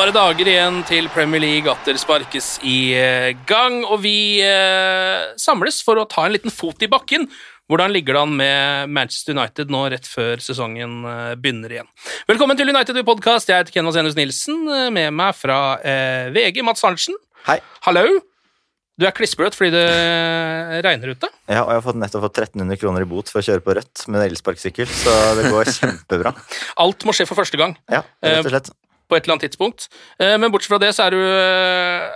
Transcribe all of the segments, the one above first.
Bare dager igjen til Premier League atter sparkes i eh, gang, og vi eh, samles for å ta en liten fot i bakken. Hvordan ligger det an med Manchester United nå rett før sesongen eh, begynner igjen? Velkommen til United Podcast. Jeg heter Ken Vasenus Nilsen. eh, Med meg fra eh, VG, Mats Arntzen. Hei. Hallo. Du er klissbløt fordi det regner ute. Ja, og jeg har fått nettopp fått 1300 kroner i bot for å kjøre på rødt med en elsparkesykkel, så det går kjempebra. Alt må skje for første gang. Ja, rett og slett. På et eller annet tidspunkt. Eh, Men bortsett fra det, så er du eh,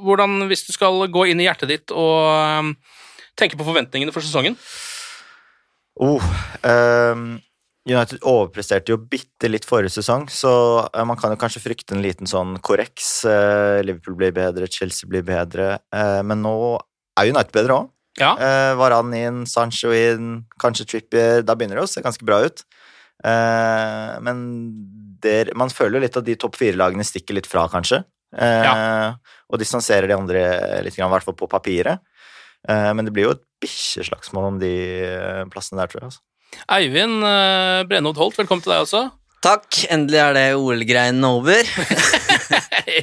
Hvordan, hvis du skal gå inn i hjertet ditt og eh, tenke på forventningene for sesongen Oh, um, United overpresterte jo bitte litt forrige sesong, så man kan jo kanskje frykte en liten sånn korreks. Liverpool blir bedre, Chelsea blir bedre, men nå er United bedre òg. Ja, Varan inn, Sancho inn, kanskje Trippier. Da begynner det å se ganske bra ut. Men der, man føler litt at de topp fire-lagene stikker litt fra, kanskje. Eh, Og distanserer de andre litt, i hvert fall på papiret. Eh, men det blir jo et bikkjeslagsmål om de eh, plassene der, tror jeg. Altså. Eivind eh, Brennholt Holt, velkommen til deg også. Takk, endelig er det OL-greiene over.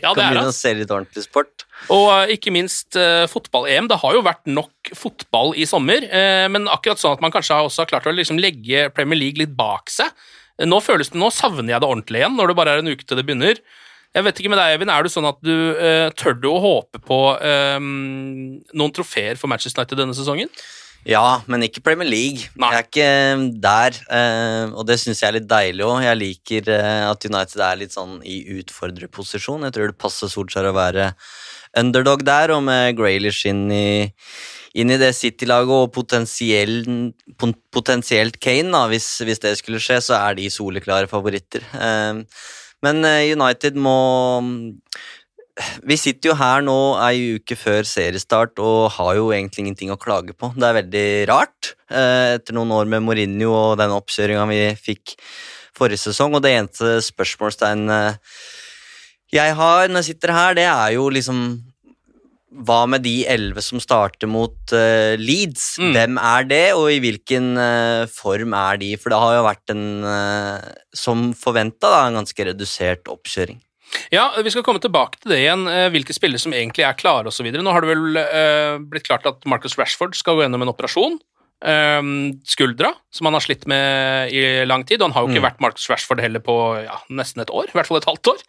ja, det er begynne det. å se litt ordentlig sport. Og eh, ikke minst eh, fotball-EM. Det har jo vært nok fotball i sommer, eh, men akkurat sånn at man kanskje har også har klart å liksom legge Premier League litt bak seg. Nå føles det, nå savner jeg det ordentlig igjen, når det bare er en uke til det begynner. Jeg vet ikke med deg, Eivind, er det sånn at du eh, tør du å håpe på eh, noen trofeer for Manchester United denne sesongen? Ja, men ikke Premier League. Nei. Jeg er ikke der, eh, og det syns jeg er litt deilig òg. Jeg liker eh, at United er litt sånn i utfordrerposisjon. Jeg tror det passer Solskjær å være underdog der, og med Graylish inn i, inn i det City-laget og potensielt Kane, da, hvis, hvis det skulle skje, så er de soleklare favoritter. Eh, men eh, United må vi sitter jo her nå ei uke før seriestart og har jo egentlig ingenting å klage på. Det er veldig rart, eh, etter noen år med Mourinho og den oppkjøringa vi fikk forrige sesong. Og det eneste spørsmålstegn eh, jeg har når jeg sitter her, det er jo liksom hva med de elleve som starter mot uh, Leeds? Mm. Hvem er det, og i hvilken uh, form er de? For det har jo vært en, uh, som forventa, en ganske redusert oppkjøring. Ja, vi skal komme tilbake til det igjen, hvilke spillere som egentlig er klare osv. Nå har det vel blitt klart at Marcus Rashford skal gå gjennom en operasjon. skuldra, som han har slitt med i lang tid. Og han har jo ikke Mm. vært Marcus Rashford heller på ja, nesten et år, i hvert fall et halvt år.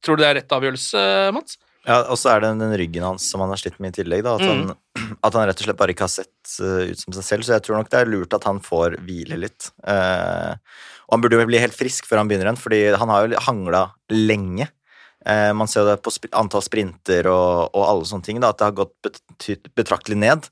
Tror du det er rett avgjørelse, Mats? Ja, og så er det den ryggen hans som han har slitt med i tillegg. Da, at, han, at han rett og slett bare ikke har sett eh, ut som seg selv. Så jeg tror nok det er lurt at han får hvile litt. Eh, og han burde jo bli helt frisk før han begynner igjen, fordi han har jo hangla lenge. Eh, man ser jo det på antall sprinter og, og alle sånne ting, da, at det har gått bet betraktelig ned.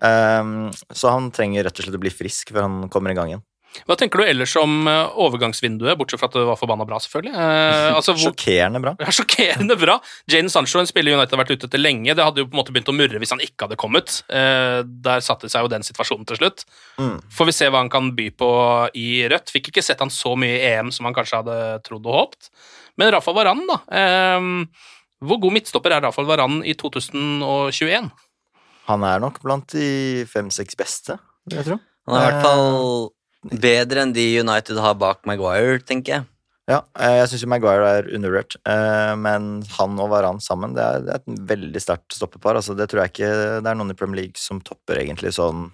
Eh, så han trenger rett og slett å bli frisk før han kommer i gang igjen. Hva tenker du ellers om eh, overgangsvinduet, bortsett fra at det var forbanna bra, selvfølgelig? Eh, altså, hvor, Sjokkerende bra. ja, sjokkerende bra. Jane Sancho, en spiller United har vært ute etter lenge. Det hadde jo på en måte begynt å murre hvis han ikke hadde kommet. Eh, der satte seg jo den situasjonen til slutt. Mm. Får vi se hva han kan by på i Rødt. Fikk ikke sett han så mye i EM som han kanskje hadde trodd og håpt. Men Rafael Varan, da. Eh, hvor god midtstopper er Rafael Varan i 2021? Han er nok blant de fem-seks beste, vil jeg tro. Han er i hvert fall bedre enn de United har bak Maguire, tenker jeg. Ja, eh, jeg syns Maguire er undervurdert, eh, men han og Varan sammen, det er, det er et veldig sterkt stoppepar. Altså, det tror jeg ikke det er noen i Premier League som topper, egentlig, sånn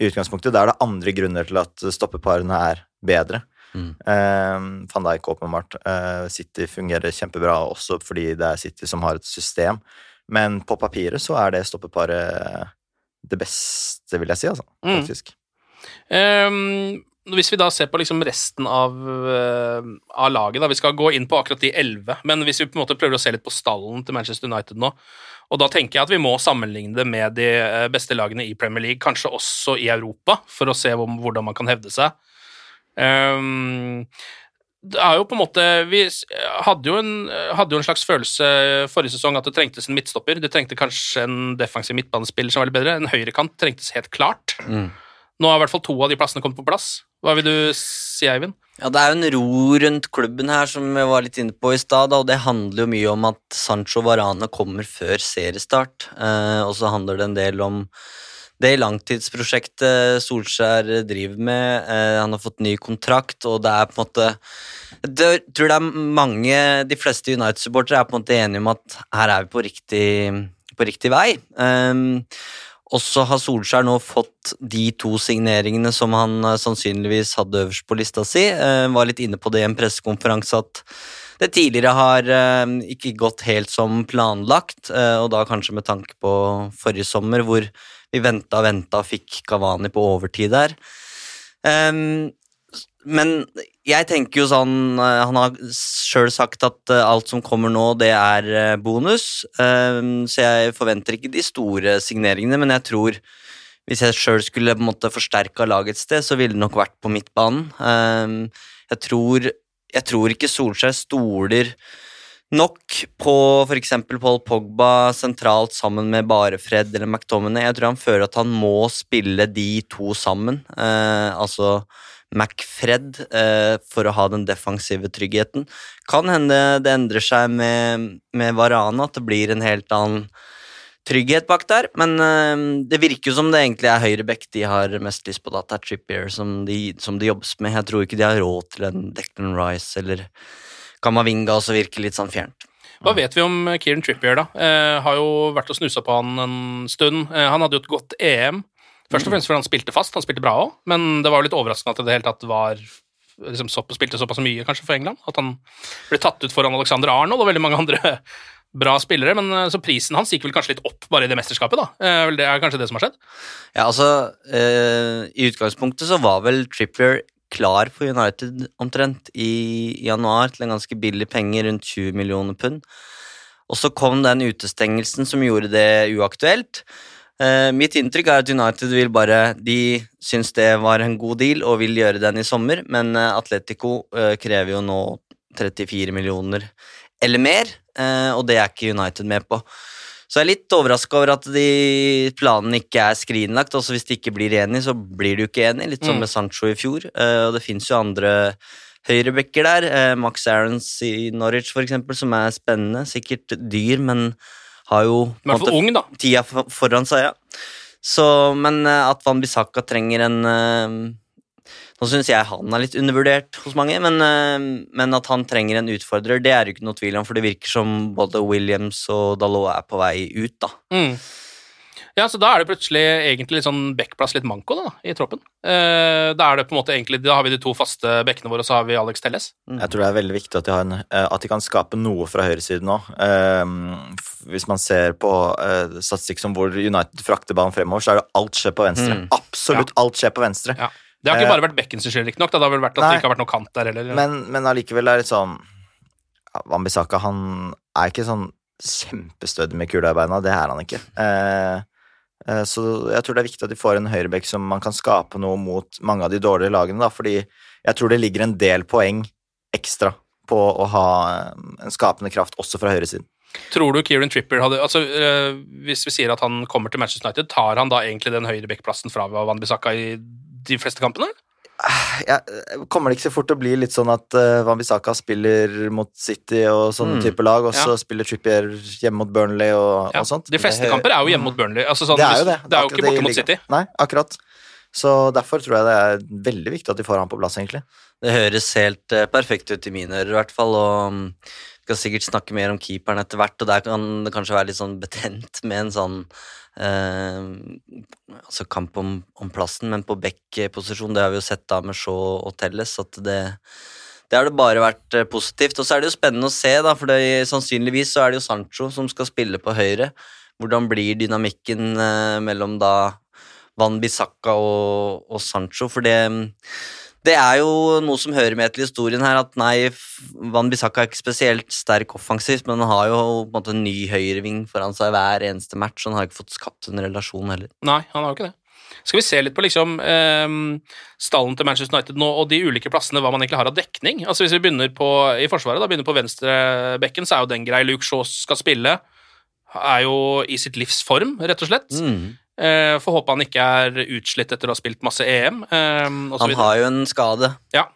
i utgangspunktet. Da er det andre grunner til at stoppeparene er bedre. Mm. Eh, Van Dijk åpenbart. Uh, City fungerer kjempebra også fordi det er City som har et system, men på papiret så er det stoppeparet det beste, vil jeg si, altså, Mm. faktisk. Ehm, hvis vi da ser på liksom resten av, uh, av laget, da, vi skal gå inn på akkurat de elleve, men hvis vi på en måte prøver å se litt på stallen til Manchester United nå, og da tenker jeg at vi må sammenligne det med de eh, beste lagene i Premier League, kanskje også i Europa, for å se om, hvordan man kan hevde seg. Um, det er jo på en måte Vi hadde jo, en, hadde jo en slags følelse forrige sesong at det trengtes en midtstopper. Det trengte kanskje en defensiv midtbanespiller som var litt bedre. En høyrekant trengtes helt klart. Mm. Nå har i hvert fall to av de plassene kommet på plass. Hva vil du si, Eivind? Ja, Det er jo en ro rundt klubben her, som vi var litt inne på i stad. Og det handler jo mye om at Sancho Varane kommer før seriestart. Eh, og så handler det en del om det langtidsprosjektet Solskjær driver med. Eh, han har fått ny kontrakt, og det er på en måte Jeg tror det er mange De fleste United-supportere er på en måte enige om at her er vi på riktig, på riktig vei. Um, og så har Solskjær nå fått de to signeringene som han eh, sannsynligvis hadde øverst på lista si. Eh, var litt inne på det i en pressekonferanse at det tidligere har eh, ikke gått helt som planlagt, og da kanskje med tanke på forrige sommer, hvor vi venta og venta og fikk Kavani på overtid der. Ehm, men jeg tenker jo sånn eh, Han har sjøl sagt at eh, alt som kommer nå, det er eh, bonus. Ehm, så jeg forventer ikke de store signeringene, men jeg tror hvis jeg sjøl skulle på en måte forsterka laget et sted, så ville det nok vært på midtbanen. Ehm, jeg, tror, jeg tror ikke Solskjær stoler nok på f.eks. Paul Pogba sentralt sammen med Barefred eller McTominay. Jeg tror han føler at han må spille de to sammen. Altså McFred eh, for å ha den defensive tryggheten. Kan hende det endrer seg med, med Varane, at det blir en helt annen trygghet bak der. Men eh, det virker jo som det egentlig er høyreback de har mest lyst på. Da, det er Trippier som de, som de jobbes med. Jeg tror ikke de har råd til en Declan Rice eller Kamavinga, og så virker litt sånn fjernt. Hva vet vi om Kieran Trippier, da? Eh, har jo vært og snusa på han en stund. Eh, han hadde jo et godt EM. Først og fremst fordi han spilte fast, han spilte bra òg, men det var jo litt overraskende at det hele tatt var liksom, så, spilte såpass mye kanskje for England. At han ble tatt ut foran Alexander Arnold og veldig mange andre bra spillere. Men eh, så prisen hans gikk vel kanskje litt opp bare i det mesterskapet, da. Eh, vel, det er kanskje det som har skjedd? Ja, altså eh, I utgangspunktet så var vel Trippier klar for United omtrent i januar til en ganske billig penge, rundt 20 millioner pund. Og så kom den utestengelsen som gjorde det uaktuelt. Eh, mitt inntrykk er at United vil bare De syns det var en god deal og vil gjøre den i sommer, men eh, Atletico eh, krever jo nå 34 millioner eller mer, og det er ikke United med på. Så jeg er litt overraska over at de planene ikke er skrinlagt. Også hvis de ikke blir enige, så blir jo ikke enige. Litt som Mm. med Sancho i fjor. Og det fins jo andre høyrebacker der. Max Aarons i Norwich, for eksempel, som er spennende. Sikkert dyr, men har jo måte ung, da. tida foran seg, ja. Så, men eh, at Van Bissaka trenger en eh, Nå syns jeg han er litt undervurdert hos mange, men, eh, men at han trenger en utfordrer, det er det ikke noe tvil om, for det virker som både Williams og Dalot er på vei ut, da. Mm. Ja, så da er det plutselig egentlig litt sånn backplass, litt manko da, i troppen. Eh, da er det på en måte egentlig, da har vi de to faste bekkene våre, og så har vi Alex Telles. Jeg tror det er veldig viktig at de, har en, eh, at de kan skape noe fra høyresiden nå. Um, hvis man ser på eh, statistikk som hvor United frakter ballen fremover, så er det alt skjer på venstre. Mm. Absolutt alt skjer på venstre. Ja. Det har ikke Eh, bare vært bekken sin skyld, riktignok. Det har vel vært at Nei. det ikke har vært noe kant der heller. Men, men allikevel er det sånn ja, Wambisaka han er ikke sånn kjempestødig med kula i beina. Det er han ikke. Eh, Eh, Så jeg tror det er viktig at de får en høyrebekk som man kan skape noe mot mange av de dårlige lagene, da, fordi jeg tror det ligger en del poeng ekstra på å ha eh, en skapende kraft også fra høyresiden. Tror du Kieran Tripper hadde altså, eh, Hvis vi sier at han kommer til Manchester United, tar han da egentlig den høyrebekkplassen fra Van Bissaka i de fleste kampene? Jeg, kommer det ikke så fort til å bli litt sånn at uh, Wambisaka spiller mot City og sånne Mm. type lag, og så Ja. spiller Trippier hjemme mot Burnley og, Ja, og sånt? de fleste Det- kamper er jo hjemme mot Burnley. Altså, sånn, det er jo det. det er jo ikke borte mot City. Nei, akkurat. Så derfor tror jeg det er veldig viktig at de får han på plass, egentlig. Det høres helt uh, perfekt ut i mine ører, i hvert fall. Og um, vi skal sikkert snakke mer om keeperen etter hvert, og der kan det kanskje være litt sånn betent med en sånn eh, altså kamp om, om plassen, men på back-posisjon, det har vi jo sett da med Shaw og Telles, at det det har det bare vært eh, positivt. Og så er det jo spennende å se, da, for det, sannsynligvis så er det jo Sancho som skal spille på høyre. Hvordan blir dynamikken eh, mellom da Van Bissaka og, og Sancho? For det, det er jo noe som hører med til historien her, at nei, Van Bissaka er ikke spesielt sterk offensivt, men han har jo på en måte en ny høyreving foran seg hver eneste match, så han har ikke fått skapt en relasjon heller. Nei, han har jo ikke det. Skal vi se litt på liksom eh, stallen til Manchester United nå, og de ulike plassene, hva man egentlig har av dekning? Altså Hvis vi begynner på, i Forsvaret, da begynner på venstrebekken, så er jo den grei. Luke Shaw skal spille. Er jo i sitt livs form, rett og slett. Mm. Eh, Får håpe han ikke er utslitt etter å ha spilt masse EM. ehm, og så Han har jo en skade, Ja.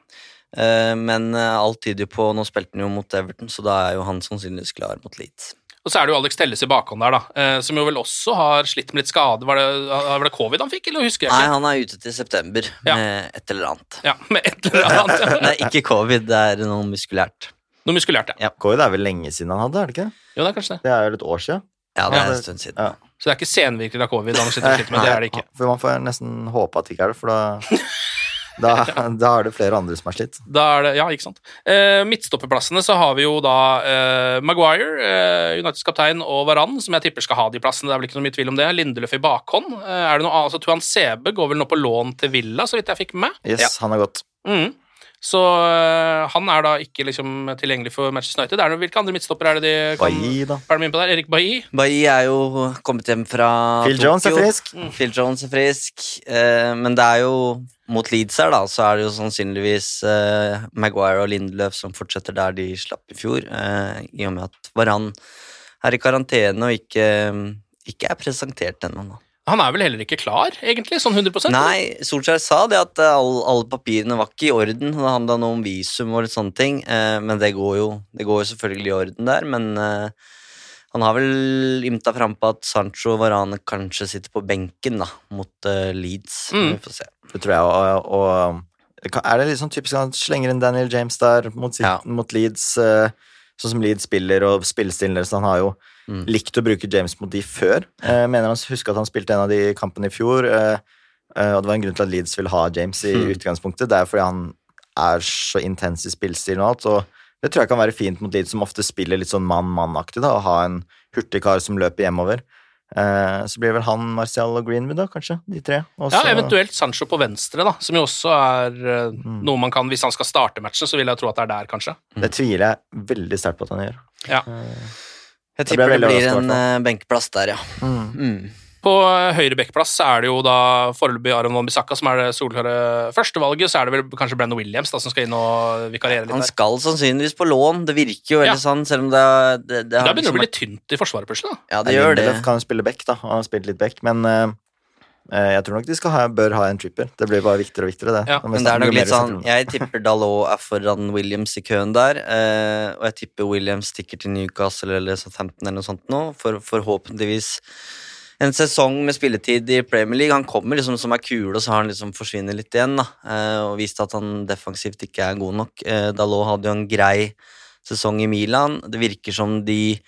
eh, men eh, alt tyder jo på Nå spilte han jo mot Everton, så da er jo han sannsynligvis klar mot Leeds. Og så er det jo Alex Telles i bakhånd der, da, eh, som jo vel også har slitt med litt skade. Var det, var det covid han fikk, eller husker jeg ikke? Nei, han er ute til september Ja. med et eller annet. Ja, med et eller annet. er ikke covid, det er noe muskulært. Noe muskulært, ja. Covid er vel lenge siden han hadde, er det ikke? Jo, det er kanskje det. Det er jo et år siden. Ja, det er en stund siden. Ja. Så det er ikke senvirkninger av covid han sitter med, det er det ikke. For man får nesten håpe at det ikke er det, for da, da, da er det flere andre som har slitt. Da er det, ja, ikke sant. Eh, midtstopperplassene så har vi jo da eh, Maguire, eh, Uniteds kaptein, og Varan, som jeg tipper skal ha de plassene. Det er vel ikke noe mye tvil om det. Lindeløf i bakhånd. Eh, er det noe? Altså, Tuan Sebe går vel nå på lån til Villa, så vidt jeg fikk med Yes, Yes, han er godt. Mhm. Så eh, han er da ikke liksom tilgjengelig for Manchester United. Er det, hvilke andre midtstoppere er det de kan Bailly, da. Er de på der? Erik Bailly? Bailly er jo kommet hjem fra Phil Tokyo. Jones er frisk. Mm. Phil Jones er frisk, eh, men det er jo mot Leeds her, da, så er det jo sannsynligvis eh, Maguire og Lindløf som fortsetter der de slapp i fjor, eh, i og med at Varan er i karantene og ikke, ikke er presentert ennå. Han er vel heller ikke klar, egentlig? Sånn 100% Nei, Solskjær sa det at eh, alle, alle papirene var ikke i orden. Det handla noe om visum og litt sånne ting, eh, men det går, jo, det går jo selvfølgelig i orden der. Men eh, han har vel ymta frampå at Sancho Varane kanskje sitter på benken da, mot Leeds. Mm. Vi får se. Det tror jeg, og, og Er det litt sånn typisk at han slenger inn Daniel James der mot, sitt, Ja. mot Leeds, sånn som Leeds spiller og spillestilen deres? Han har jo Mm. likt å bruke James mot de før. Jeg mener han husker at han spilte en av de kampene i fjor, eh, eh, og det var en grunn til at Leeds ville ha James i Mm. utgangspunktet. Det er fordi han er så intens i spillestilen og alt, og det tror jeg kan være fint mot Leeds, som ofte spiller litt sånn mann-mann-aktig, da, å ha en hurtig kar som løper hjemover. Eh, så blir vel han, Marcial og Greenwood, da, kanskje, de tre. Også, Ja, eventuelt Sancho på venstre, da, som jo også er eh, Mm. noe man kan Hvis han skal starte matchen, så vil jeg tro at det er der, kanskje. Det tviler jeg veldig sterkt på at han gjør. Ja. Jeg tipper det, det blir en uh, benkplass der, ja. Mm. På eh, høyre bekkplass er det jo da foreløpig Aron Van Bissaka som er det solklare førstevalget. Så er det vel kanskje Brandon Williams da, som skal inn og vikariere litt Han der. skal sannsynligvis på lån, det virker jo veldig Ja. sånn, selv om det, det, det har Da begynner det å liksom bli litt tynt i forsvaret plutselig. da. Ja, det gjør det. Kan spille back, da. Han har spilt litt back, men eh, jeg tror nok de skal ha, bør ha en tripper. Det blir bare viktigere og viktigere, det. Ja, Men det er nok litt sånn. Jeg tipper Dalot er foran Williams i køen der. Eh, og jeg tipper Williams stikker til Newcastle eller Southampton eller noe sånt nå. For forhåpentligvis en sesong med spilletid i Premier League. Han kommer liksom som ei kule, og så har han liksom forsvinner litt igjen. da eh, Og vist at han defensivt ikke er god nok. Eh, Dalot hadde jo en grei sesong i Milan. Det virker som de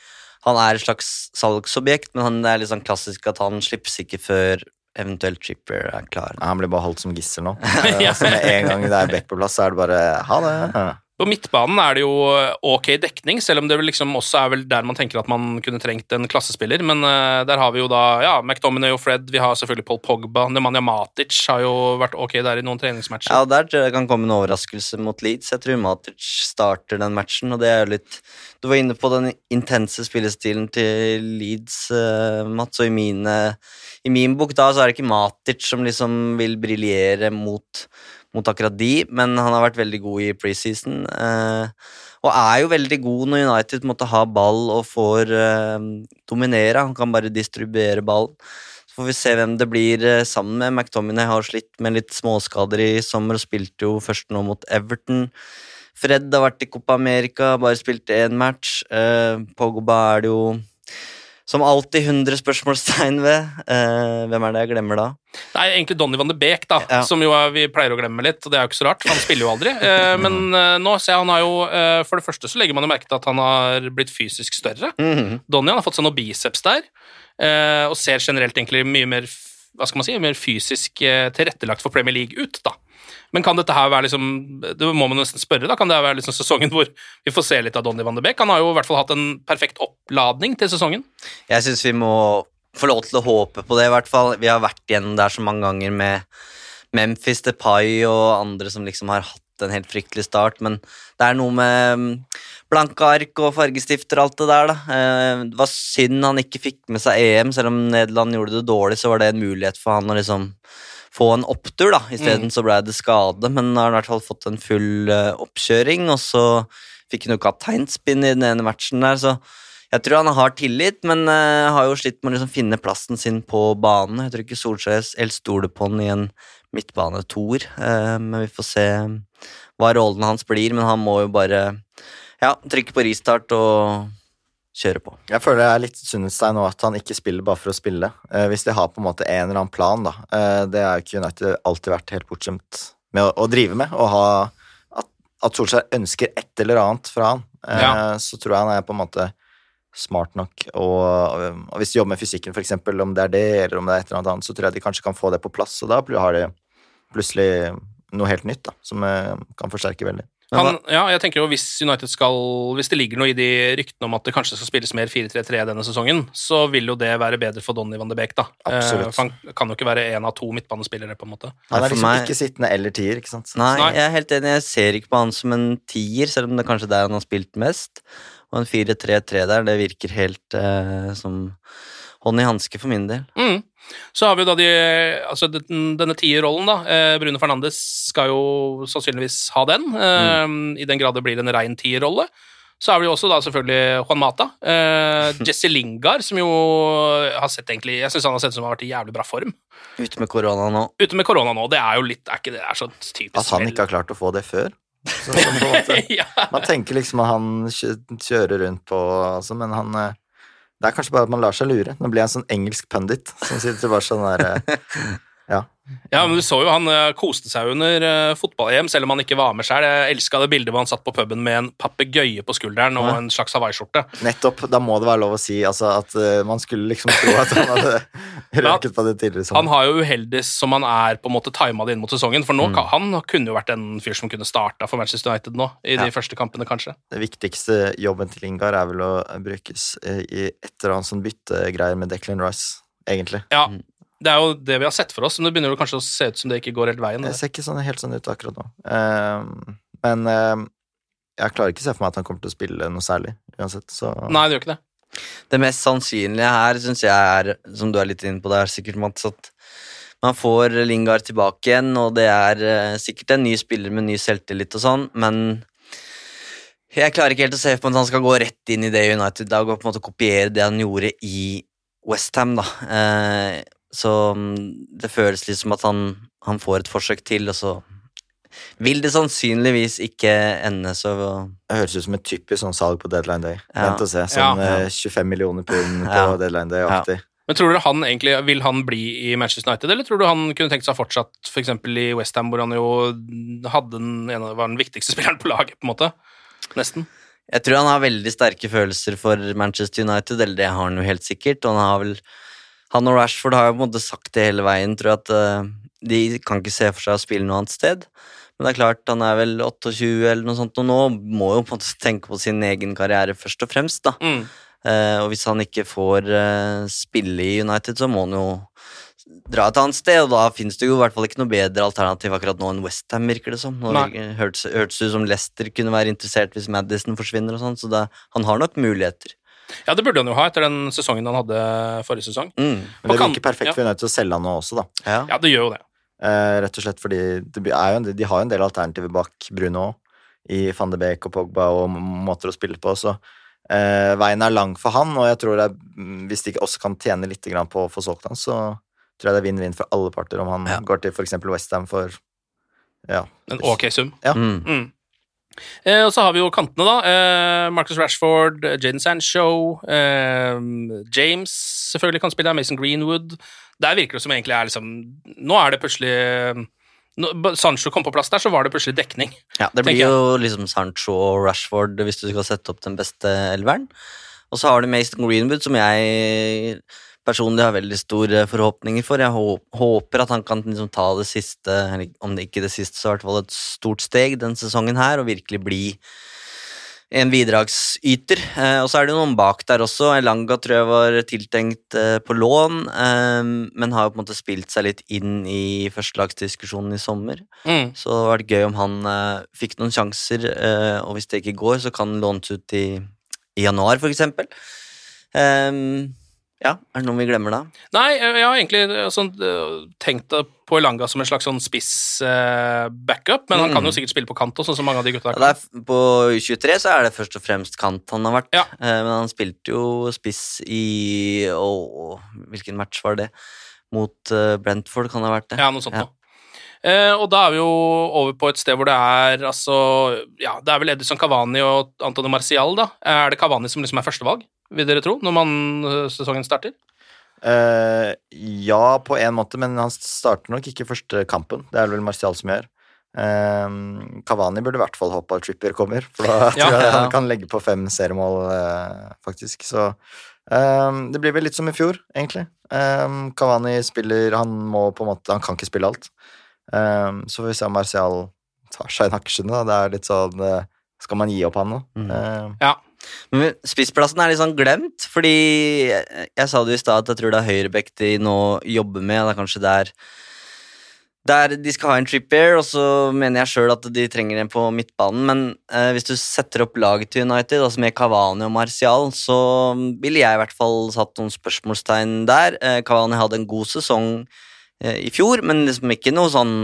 Han er et slags salgsobjekt, men han det er litt sånn klassisk at han slippes ikke før eventuelt Tripper er klar. Han blir bare holdt som gissel nå. ja. Så med en gang det er back på plass, så er det bare ha det. På midtbanen er det jo ok dekning, selv om det liksom også er vel der man tenker at man kunne trengt en klassespiller. Men uh, der har vi jo da ja, McDominay og Fred, vi har selvfølgelig Paul Pogba. Nemanja Matic har jo vært ok der i noen treningsmatcher. Ja, Der tror jeg det kan komme en overraskelse mot Leeds. Jeg tror Matic starter den matchen, og det er jo litt Du var inne på den intense spillestilen til Leeds, uh, Mats, og i, mine, i min bok da så er det ikke Matic som liksom vil briljere mot mot akkurat de, men han har vært veldig god i preseason. Eh, og er jo veldig god når United måtte ha ball og får eh, dominere. Han kan bare distribuere ballen. Så får vi se hvem det blir eh, sammen med. McTominay har slitt med litt småskader i sommer og spilte jo først nå mot Everton. Fred har vært i Copa America, bare spilte én match. Eh, Pogba er det jo som alltid 100 spørsmålstegn ved. Uh, hvem er det jeg glemmer da? Det er egentlig Donny van de Beek, da, ja. som jo er, vi pleier å glemme litt. og Det er jo ikke så rart, for han spiller jo aldri. Uh, men uh, nå ser jeg han har jo For det første så legger man jo merke til at han har blitt fysisk større. Mm -hmm. Donny har fått seg noen biceps der, og ser generelt egentlig mye mer hva skal man si, mer fysisk tilrettelagt for Premier League ut. da. Men kan dette her være liksom Det må man nesten spørre, da. Kan det være liksom sesongen hvor vi får se litt av Donny van de Beek? Han har jo i hvert fall hatt en perfekt oppladning til sesongen. Jeg syns vi må få lov til å håpe på det, i hvert fall. Vi har vært igjennom der så mange ganger med Memphis Depay og andre som liksom har hatt en helt fryktelig start, men det er noe med mm, blanke ark og fargestifter og alt det der, da. Eh, det var synd han ikke fikk med seg EM, selv om Nederland gjorde det dårlig, så var det en mulighet for han å liksom få en opptur, da. Isteden mm. så ble det skade, men har i hvert fall fått en full uh, oppkjøring. Og så fikk han jo kapteinspinn i den ene matchen der, så jeg tror han har tillit, men uh, har jo slitt med å liksom finne plassen sin på banen. Jeg tror ikke Solskjær helt stoler på han i en midtbanetoer, uh, men vi får se hva rollen hans blir. Men han må jo bare ja, trykke på restart og kjøre på. Jeg føler det er litt sunnhetstegn nå at han ikke spiller bare for å spille. Eh, hvis de har på en måte en eller annen plan, da. Eh, det har ikke United alltid vært helt bortskjemt med å, å, drive med. Og ha at, at Solskjær ønsker et eller annet fra han. Eh, ja. Så tror jeg han er på en måte smart nok. Og, og hvis de jobber med fysikken, f.eks., om det er det, eller om det er et eller annet, så tror jeg de kanskje kan få det på plass. Og da har de plutselig noe helt nytt da, som eh, kan forsterke veldig. Han, ja, jeg tenker jo Hvis United skal, hvis det ligger noe i de ryktene om at det kanskje skal spilles mer 4-3-3 denne sesongen, så vil jo det være bedre for Donny van de Beek. da. Absolutt. Eh, han kan jo ikke være én av to midtbanespillere. på en måte. Han er liksom meg... ikke sittende eller tier. ikke sant? Nei, jeg er helt enig. Jeg ser ikke på han som en tier, selv om det er kanskje der han har spilt mest. Og en 4-3-3 der, det virker helt eh, som hånd i hanske for min del. Mm. Så har vi da de, altså denne tierrollen, da. Eh, Brune Fernandes skal jo sannsynligvis ha den, eh, mm. i den grad det blir en rein tierrolle. Så har vi jo også da selvfølgelig Juan Mata. Eh, Jesse Lingard, som jo har sett egentlig Jeg syns han har sett ut som han har vært i jævlig bra form. Ute med korona nå. Ute med korona nå. Det er jo litt Er ikke det er så typisk At han ikke har klart å få det før? Så, måte, ja. Man tenker liksom at han kjører rundt på altså, Men han eh, det er kanskje bare at man lar seg lure. Nå blir jeg en sånn engelsk pundit som sitter bare sånn der eh, Ja. Men du så jo han uh, koste seg under uh, fotball-EM, selv om han ikke var med sjøl. Jeg elska det bildet hvor han satt på puben med en papegøye på skulderen og en slags hawaiiskjorte. Nettopp. Da må det være lov å si altså, at uh, man skulle liksom tro at han hadde røket på det tidligere. Han har jo uheldig som han er på en måte tima det inn mot sesongen, for nå mm. han kunne jo vært en fyr som kunne starta for Manchester United nå, i ja. de første kampene, kanskje. Det viktigste jobben til Ingar er vel å brukes i et eller annet sånn byttegreier med Declan Rice, egentlig. Ja, mm. Det er jo det vi har sett for oss, men det begynner jo kanskje å se ut som det ikke går helt veien. Det ser ikke sånn, helt sånn ut akkurat nå. Uh, men uh, jeg klarer ikke å se for meg at han kommer til å spille noe særlig uansett, så Nei, det gjør ikke det. Det mest sannsynlige her syns jeg er, som du er litt inne på der, sikkert, Mats, at man får Lingard tilbake igjen, og det er uh, sikkert en ny spiller med ny selvtillit og sånn, men jeg klarer ikke helt å se for meg at han skal gå rett inn i det United-dag og på en måte kopiere det han gjorde i Westham, da. Eh, så mm, det føles litt som at han, han, får et forsøk til, og så vil det sannsynligvis ikke ende så Det høres ut som et typisk sånn salg på deadline day. Ja. Vent og se. Sånn ja. 25 eh, millioner pund på ja. deadline day. Ja. Men tror dere han egentlig, Vil han bli i Manchester United, eller tror du han kunne tenkt seg fortsatt f.eks. i Westham, hvor han jo hadde den, var den viktigste spilleren på laget, på en måte? Nesten. Jeg tror han har veldig sterke følelser for Manchester United, eller det har han jo helt sikkert. og han har vel han og Rashford har jo på en måte sagt det hele veien, tror jeg, at uh, de kan ikke se for seg å spille noe annet sted. Men det er klart, han er vel 28 eller noe sånt, og nå må jo på en måte tenke på sin egen karriere først og fremst, da. Mm. Uh, og hvis han ikke får uh, spille i United, så må han jo dra et annet sted, og da finnes det jo i hvert fall ikke noe bedre alternativ akkurat nå enn Westham, virker det som. Nå hørtes det ut som Leicester kunne være interessert hvis Madison forsvinner og sånn, så det, han har nok muligheter. Ja, det burde han jo ha etter den sesongen han hadde forrige sesong. Mm. Men det blir virker perfekt ja. for United å selge han nå også, da. Ja. Ja, det gjør jo det. Eh, rett og slett fordi det er jo en, del- de har jo en del alternativer bak Bruno i van de Beek og Pogba og måter å spille på, så eh, veien er lang for han, og jeg tror det er, mm, hvis de ikke også kan tjene litt på å få solgt han, så tror jeg det er vinn-vinn for alle parter om han Ja. går til f.eks. Westham for ja. En ok sum. Ja. Mm. Mm. Eh, og så har vi jo kantene, da. Eh, Marcus Rashford, Jaden Sancho, eh, James selvfølgelig kan spille, Mason Greenwood. Der virker det som egentlig er liksom Nå er det plutselig når Sancho kom på plass der, så var det plutselig dekning. Ja, det blir jo liksom Sancho og Rashford hvis du skal sette opp den beste elveren. Og så har du Mason Greenwood, som jeg personlig har veldig store forhåpninger for. Jeg håper at han kan liksom ta det siste, om det ikke det siste, så i hvert fall et stort steg den sesongen her, og virkelig bli en bidragsyter. Eh, og så er det noen bak der også. Elanga tror jeg var tiltenkt eh, på lån, eh, men har jo på en måte spilt seg litt inn i førstelagsdiskusjonen i sommer. Mm. Så det hadde vært gøy om han eh, fikk noen sjanser, eh, og hvis det ikke går, så kan han lånes ut i, i januar, for eksempel. Ehm, ja, er det noen vi glemmer da? Nei, eh, jeg har egentlig eh, sånn, eh, tenkt på Elanga som en slags sånn spiss-backup, men han Mm. kan jo sikkert spille på kant også, sånn som mange av de gutta Ja, er, på U23 så er det først og fremst kant han har vært, Ja. Eh, men han spilte jo spiss i å, Hvilken match var det? Mot eh, Brentford, kan det ha vært det? Ja, noe sånt Ja. Eh, og da er vi jo over på et sted hvor det er altså Ja, det er vel Edison Cavani og Antonio Marcial, da. Er det Cavani som liksom er førstevalg, vil dere tro, når man, eh, sesongen starter? Uh, ja, på en måte, men han starter nok ikke første kampen. Det er det vel Martial som gjør. Eh, Cavani burde i hvert fall håpe at Trippier kommer, for da Ja, tror jeg ja. han kan legge på fem seriemål, uh, faktisk. Så um, det blir vel litt som i fjor, egentlig. Um, Cavani spiller Han må på en måte Han kan ikke spille alt. Så får vi se om Martial tar seg en da. Det er litt sånn Skal man gi opp han nå? Mm. Eh, Ja. Men spissplassen er litt sånn glemt, fordi jeg, jeg sa det i stad at jeg tror det er høyrebekk de nå jobber med. Det er kanskje der, der de skal ha en trippier, og så mener jeg sjøl at de trenger en på midtbanen. Men eh, hvis du setter opp laget til United, altså med Cavani og Martial, så ville jeg i hvert fall satt noen spørsmålstegn der. Eh, hadde en god sesong eh, i fjor, men liksom ikke noe sånn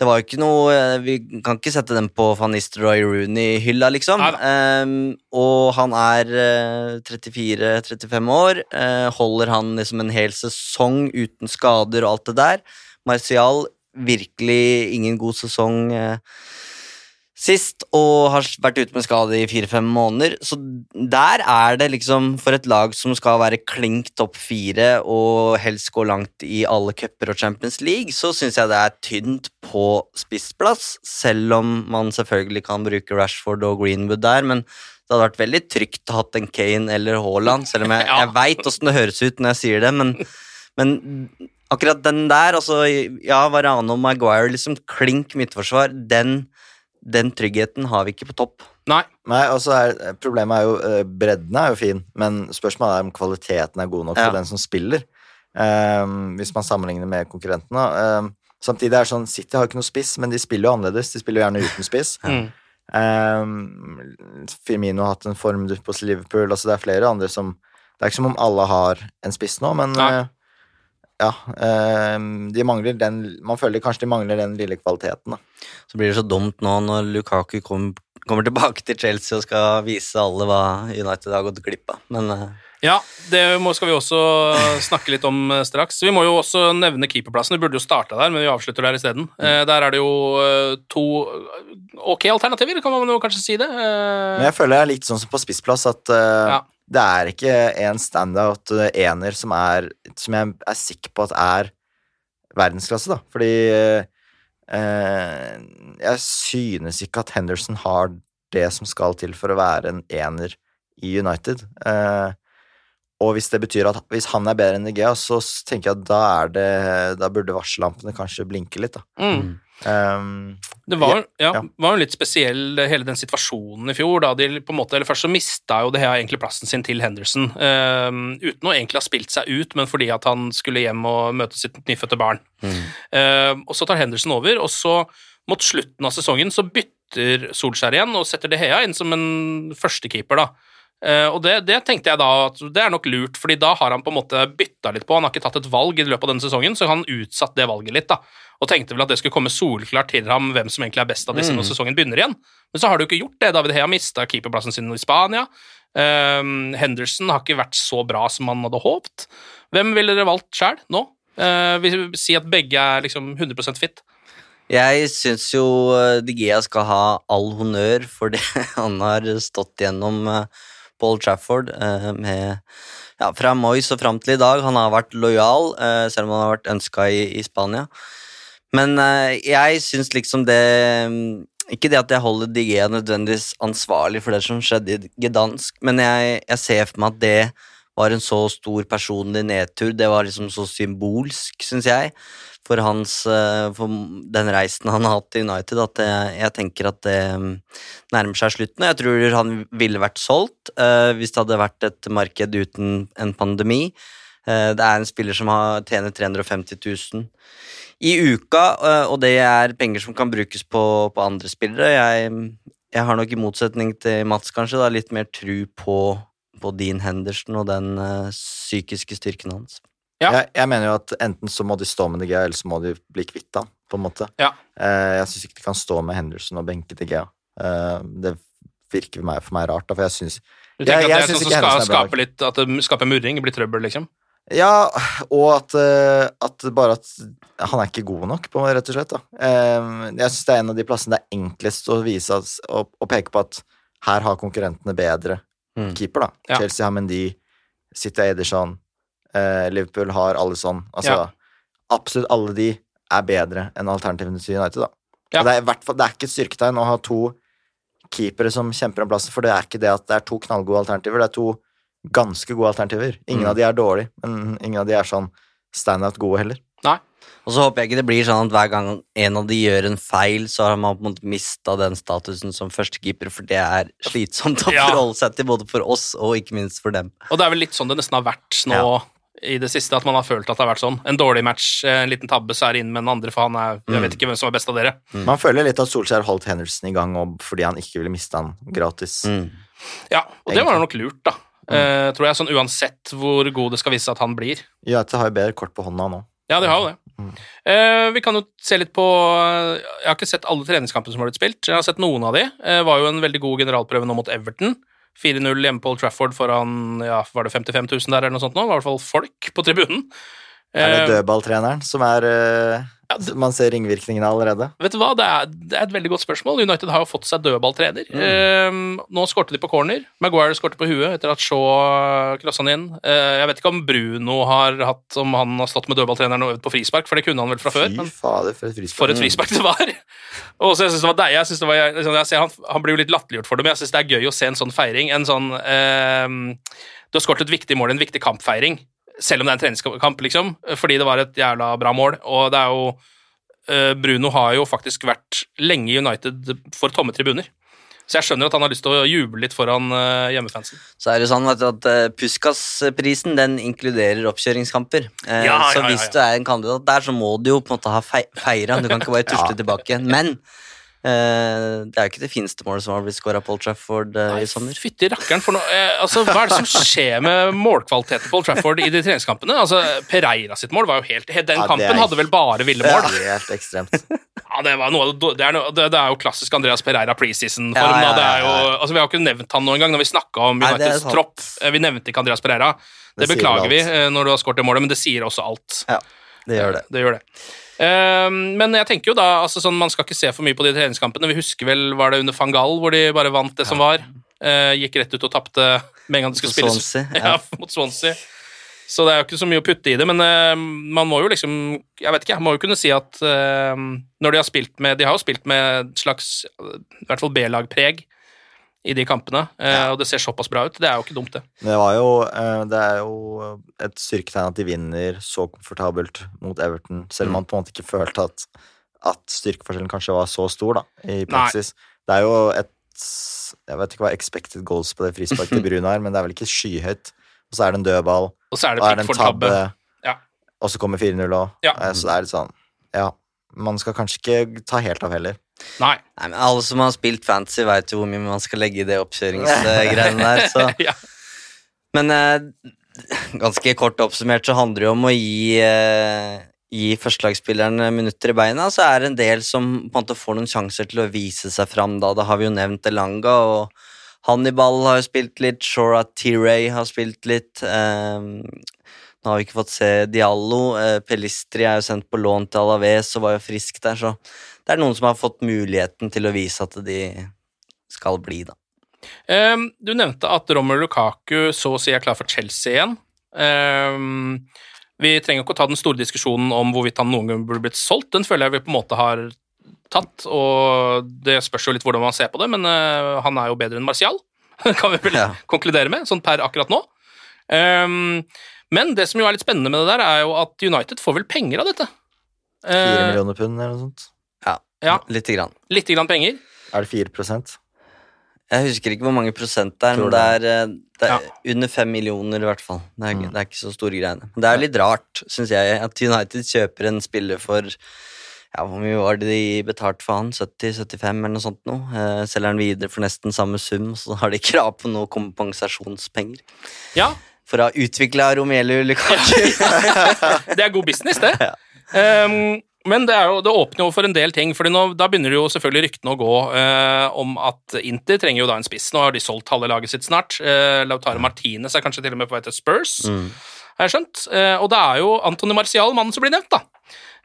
det var jo ikke noe eh, Vi kan ikke sette dem på Van Nistelrooy Rooney-hylla, liksom. Ehm, og han er eh, 34-35 år. Uh, holder han liksom en hel sesong uten skader og alt det der? Martial virkelig ingen god sesong eh, sist, og har vært ute med skade i fire-fem måneder. Så der er det liksom, for et lag som skal være klink topp fire og helst gå langt i alle cuper og Champions League, så syns jeg det er tynt på spissplass, selv om man selvfølgelig kan bruke Rashford og Greenwood der, men det hadde vært veldig trygt å hatt en Kane eller Haaland, selv om jeg, Ja. jeg veit åssen det høres ut når jeg sier det, men, men akkurat den der, altså ja, Varano og Maguire, liksom klink midtforsvar, den, den tryggheten har vi ikke på topp. Nei. Nei, og så er Problemet er jo eh, Bredden er jo fin, men spørsmålet er om kvaliteten er god nok Ja. for den som spiller. Um, hvis man sammenligner med konkurrentene. Um, samtidig er det sånn City har ikke noe spiss, men de spiller jo annerledes. De spiller jo gjerne uten spiss. Mm. um, Firmino har hatt en formdupp hos Liverpool. Altså det er flere andre som Det er ikke som om alle har en spiss nå, men Nei. Ja. ehm, de mangler den Man føler kanskje de mangler den lille kvaliteten, da. Så blir det så dumt nå når Lukaku kom, kommer tilbake til Chelsea og skal vise alle hva United har gått glipp av. Men eh, Ja, det skal vi også snakke litt om eh, straks. Vi må jo også nevne keeperplassen. Vi burde jo starta der, men vi avslutter der isteden. Eh, der er det jo to ok alternativer, kan man jo kanskje si det. Eh, Men jeg føler jeg er litt sånn som på spissplass at Ja. Det er ikke en standout eh, ener som er Som jeg er sikker på at er verdensklasse, da. Fordi eh, jeg synes ikke at Henderson har det som skal til for å være en ener i United. Eh, og hvis det betyr at hvis han er bedre enn Igea, så tenker jeg at da er det Da burde varsellampene kanskje blinke litt, da. mm. Um, Det var, ja, ja. var jo litt spesiell, hele den situasjonen i fjor. Da de på en måte, eller Først så mista jo det her egentlig plassen sin til Henderson, eh, uten å egentlig ha spilt seg ut, men fordi at han skulle hjem og møte sitt nyfødte barn. Eh, og Så tar Henderson over, og så mot slutten av sesongen så bytter Solskjær igjen og setter De Hea inn som en førstekeeper. da. Eh, og det, det tenkte jeg da at det er nok lurt, fordi da har han på en måte bytta litt på. Han har ikke tatt et valg i løpet av denne sesongen, så han utsatt det valget litt. da. Og tenkte vel at det skulle komme solklart til ham hvem som egentlig er best av disse når sesongen begynner igjen. Men så har jo ikke gjort det. David Hea mista keeperplassen sin i Spania. Eh, Henderson har ikke vært så bra som han hadde håpt. Hvem ville dere valgt sjøl nå? Uh, vi si at begge er liksom 100% fit. Jeg syns jo De Gea skal ha all honnør for det han har stått gjennom eh, på Old Trafford eh, med ja, fra Moyes og fram til i dag. Han har vært lojal, eh, selv om han har vært ønska i, i Spania. Men eh, jeg syns liksom det mm, Ikke det at jeg holder De nødvendigvis ansvarlig for det som skjedde i Gdansk, men jeg, jeg ser for meg at det var en så stor personlig nedtur. Det var liksom så symbolsk, syns jeg, for, hans, eh, for den reisen han har hatt i United, at jeg, jeg tenker at det mm, nærmer seg slutten. Jeg tror han ville vært solgt uh, hvis det hadde vært et marked uten en pandemi. Uh, det er en spiller som har, tjener 350 000 i uka, uh, og det er penger som kan brukes på, på andre spillere. Jeg, jeg har nok i motsetning til Mats kanskje da, litt mer tru på, på Dean Henderson og den psykiske styrken hans. Ja. Jeg, jeg mener jo at enten så må de stå med De Gea, eller så må de bli kvitt han, på en måte. Ja. Eh, jeg syns ikke de kan stå med Henderson og benke De Gea. Eh, det virker for meg, for meg rart, da, for jeg syns Du tenker Jeg- jeg at det er sånn som skal skape litt At det skaper murring, blir trøbbel, liksom? Ja, og at, eh, at bare at han er ikke god nok, på rett og slett. Da. Jeg syns det er en av de plassene det er enklest å vise og å, å peke på at her har konkurrentene bedre Mm. keeper, da. Ja. Chelsea har Mendy, City Ederson, Liverpool har Alison. Altså, Ja. absolutt alle de er bedre enn alternativene til United, da. Ja. Det, er, hvert fall- det er ikke et styrketegn å ha to keepere som kjemper om plassen, for det er ikke det at det er to knallgode alternativer, det er to ganske gode alternativer. Ingen Mm. av de er dårlige, men ingen av de er sånn standout gode heller. Og så håper jeg ikke det blir sånn at hver gang en av de gjør en feil, så har man på en måte mista den statusen som førstekeeper, for det er slitsomt å Ja. forholde seg til både for oss og ikke minst for dem. Og det er vel litt sånn det nesten har vært nå i det siste, at man har følt at det har vært sånn. En dårlig match, eh, en liten tabbe, så er det inn med den andre, for han er Jeg Mm. vet ikke hvem som er best av dere. Man føler litt at Solskjær holdt Henderson i gang og, fordi han ikke ville miste han gratis. Mm. Ja, og det var nok lurt, da. Eh, tror jeg, sånn Uansett hvor god det skal vise seg at han blir. Ja, det har jo bedre kort på hånda nå. Ja, de har jo det. Mm. Eh, vi kan jo se litt på Jeg har ikke sett alle treningskampene som har blitt spilt. Jeg har sett noen av de. Eh, var jo en veldig god generalprøve nå mot Everton. 4-0 hjemme på Old Trafford foran ja, var det 55 000 der, eller noe sånt nå. Det var i hvert fall folk på tribunen. Er det Eh, dødballtreneren som er eh, Ja, det- Man ser ringvirkningene allerede. Vet du hva, det er, det er et veldig godt spørsmål. United har jo fått seg dødballtrener. Eh, nå skårte de på corner. Maguire skårte på huet etter at Shaw crossa han inn. Eh, jeg vet ikke om Bruno har hatt Om han har stått med dødballtreneren og øvd på frispark, for det kunne han vel fra før. Men fader, for et frispark. for et frispark det var! Og så jeg synes det var deg. Jeg synes det var, liksom, jeg ser, han, han blir jo litt latterliggjort for det, men jeg syns det er gøy å se en sånn feiring. En sånn eh, Du har skåret et viktig mål, en viktig kampfeiring, selv om det er en treningskamp, liksom, fordi det var et jævla bra mål. Og det er jo eh, Bruno har jo faktisk vært lenge i United for tomme tribuner. Så jeg skjønner at han har lyst til å juble litt foran eh, hjemmefansen. Så er det sånn at, at eh, Puskas-prisen den inkluderer oppkjøringskamper. Ja, Ja, så ja, så hvis du er en kandidat der, så må du jo på en måte ha fei feira. Du kan ikke bare tusle tilbake. Men det er jo ikke det fineste målet som har blitt skåra på Old Trafford Nei, i sommer. Fytti rakkeren for noe eh, altså, Hva er det som skjer med målkvaliteten på Old Trafford i de treningskampene? Altså, Pereira sitt mål var jo helt Den Ja, er kampen hadde vel bare ville mål? Helt ekstremt. Ja, det, var noe, det, er noe, det, er jo klassisk Andreas Pereira preseason-form. Ja, ja, ja, altså, vi har jo ikke nevnt han noen gang når vi snakka om Uniteds tropp. Eh, Vi nevnte ikke Andreas Pereira. Det, beklager vi eh, når du har skåret det målet, men det sier også alt. Ja, det gjør det. Det gjør det. Um, men jeg tenker jo da, altså sånn, man skal ikke se for mye på de treningskampene. Vi husker vel, var det under van Gaal hvor de bare vant det som var? Uh, gikk rett ut og tapte med en gang det skulle spilles. Swansea, Ja, ja. mot Swansea. Så det er jo ikke så mye å putte i det, men uh, man må jo liksom Jeg vet ikke, jeg må jo kunne si at uh, når de har spilt med De har jo spilt med et slags i hvert fall B-lagpreg i de kampene, eh, og det ser såpass bra ut. Det er jo ikke dumt, det. Det, var jo, eh, det er jo et styrketegn at de vinner så komfortabelt mot Everton, selv om man på en måte ikke følte at at styrkeforskjellen kanskje var så stor, da, i praksis. Det er jo et Jeg vet ikke hva expected goals på det frisparket til Brun er, men det er vel ikke skyhøyt. Og så er det en dødball, Og så er det en tabbe, Ja. og så kommer 4-0 òg. Ja. Så det er litt sånn Ja, man skal kanskje ikke ta helt av heller. Nei. Nei, men Alle som har spilt fantasy, veit jo hvor mye man skal legge i det oppkjøringsgreiene der. Så. ja. Men eh, ganske kort oppsummert så handler det jo om å gi, eh, gi førstelagsspillerne minutter i beina. Så er det en del som på en måte får noen sjanser til å vise seg fram da. Da har vi jo nevnt Elanga, og Hannibal har jo spilt litt, Shora T-Ray har spilt litt. Eh, nå har vi ikke fått se Diallo. Eh, Pelistri er jo sendt på lån til Alaves og var jo frisk der, så det er noen som har fått muligheten til å vise at de skal bli, da. Um, du nevnte at Romelu Lukaku så å si er klar for Chelsea igjen. Um, vi trenger ikke å ta den store diskusjonen om hvorvidt han noen gang burde blitt solgt. Den føler jeg vi på en måte har tatt, og det spørs jo litt hvordan man ser på det, men uh, han er jo bedre enn Martial, kan vi vel Ja. konkludere med, sånn per akkurat nå. Um, men det som jo er litt spennende med det der, er jo at United får vel penger av dette. Fire Eh, millioner pund eller noe sånt. Ja, lite grann. litt grann penger. Er det 4% Jeg husker ikke hvor mange prosent det er, men det er, eh, det er Ja. under fem millioner i hvert fall. Det er, Mm. det er ikke så store greiene. Men det er litt rart, syns jeg, at United kjøper en spiller for ja, Hvor mye var det de betalte for han? 70-75 eller noe sånt noe? Eh, selger han videre for nesten samme sum, så har de krav på noe kompensasjonspenger. Ja, For å ha utvikla Romelu Lukaku. det er god business, det. Ja. Ehm, men det, er jo, det åpner jo for en del ting, for da begynner det jo selvfølgelig ryktene å gå eh, om at Inter trenger jo da en spiss. Nå har de solgt halve laget sitt snart. Uh, Lautaro Martinez er kanskje til og med på vei til Spurs, Mm. har jeg skjønt. Eh, og det er jo Antony Martial, mannen som blir nevnt, da.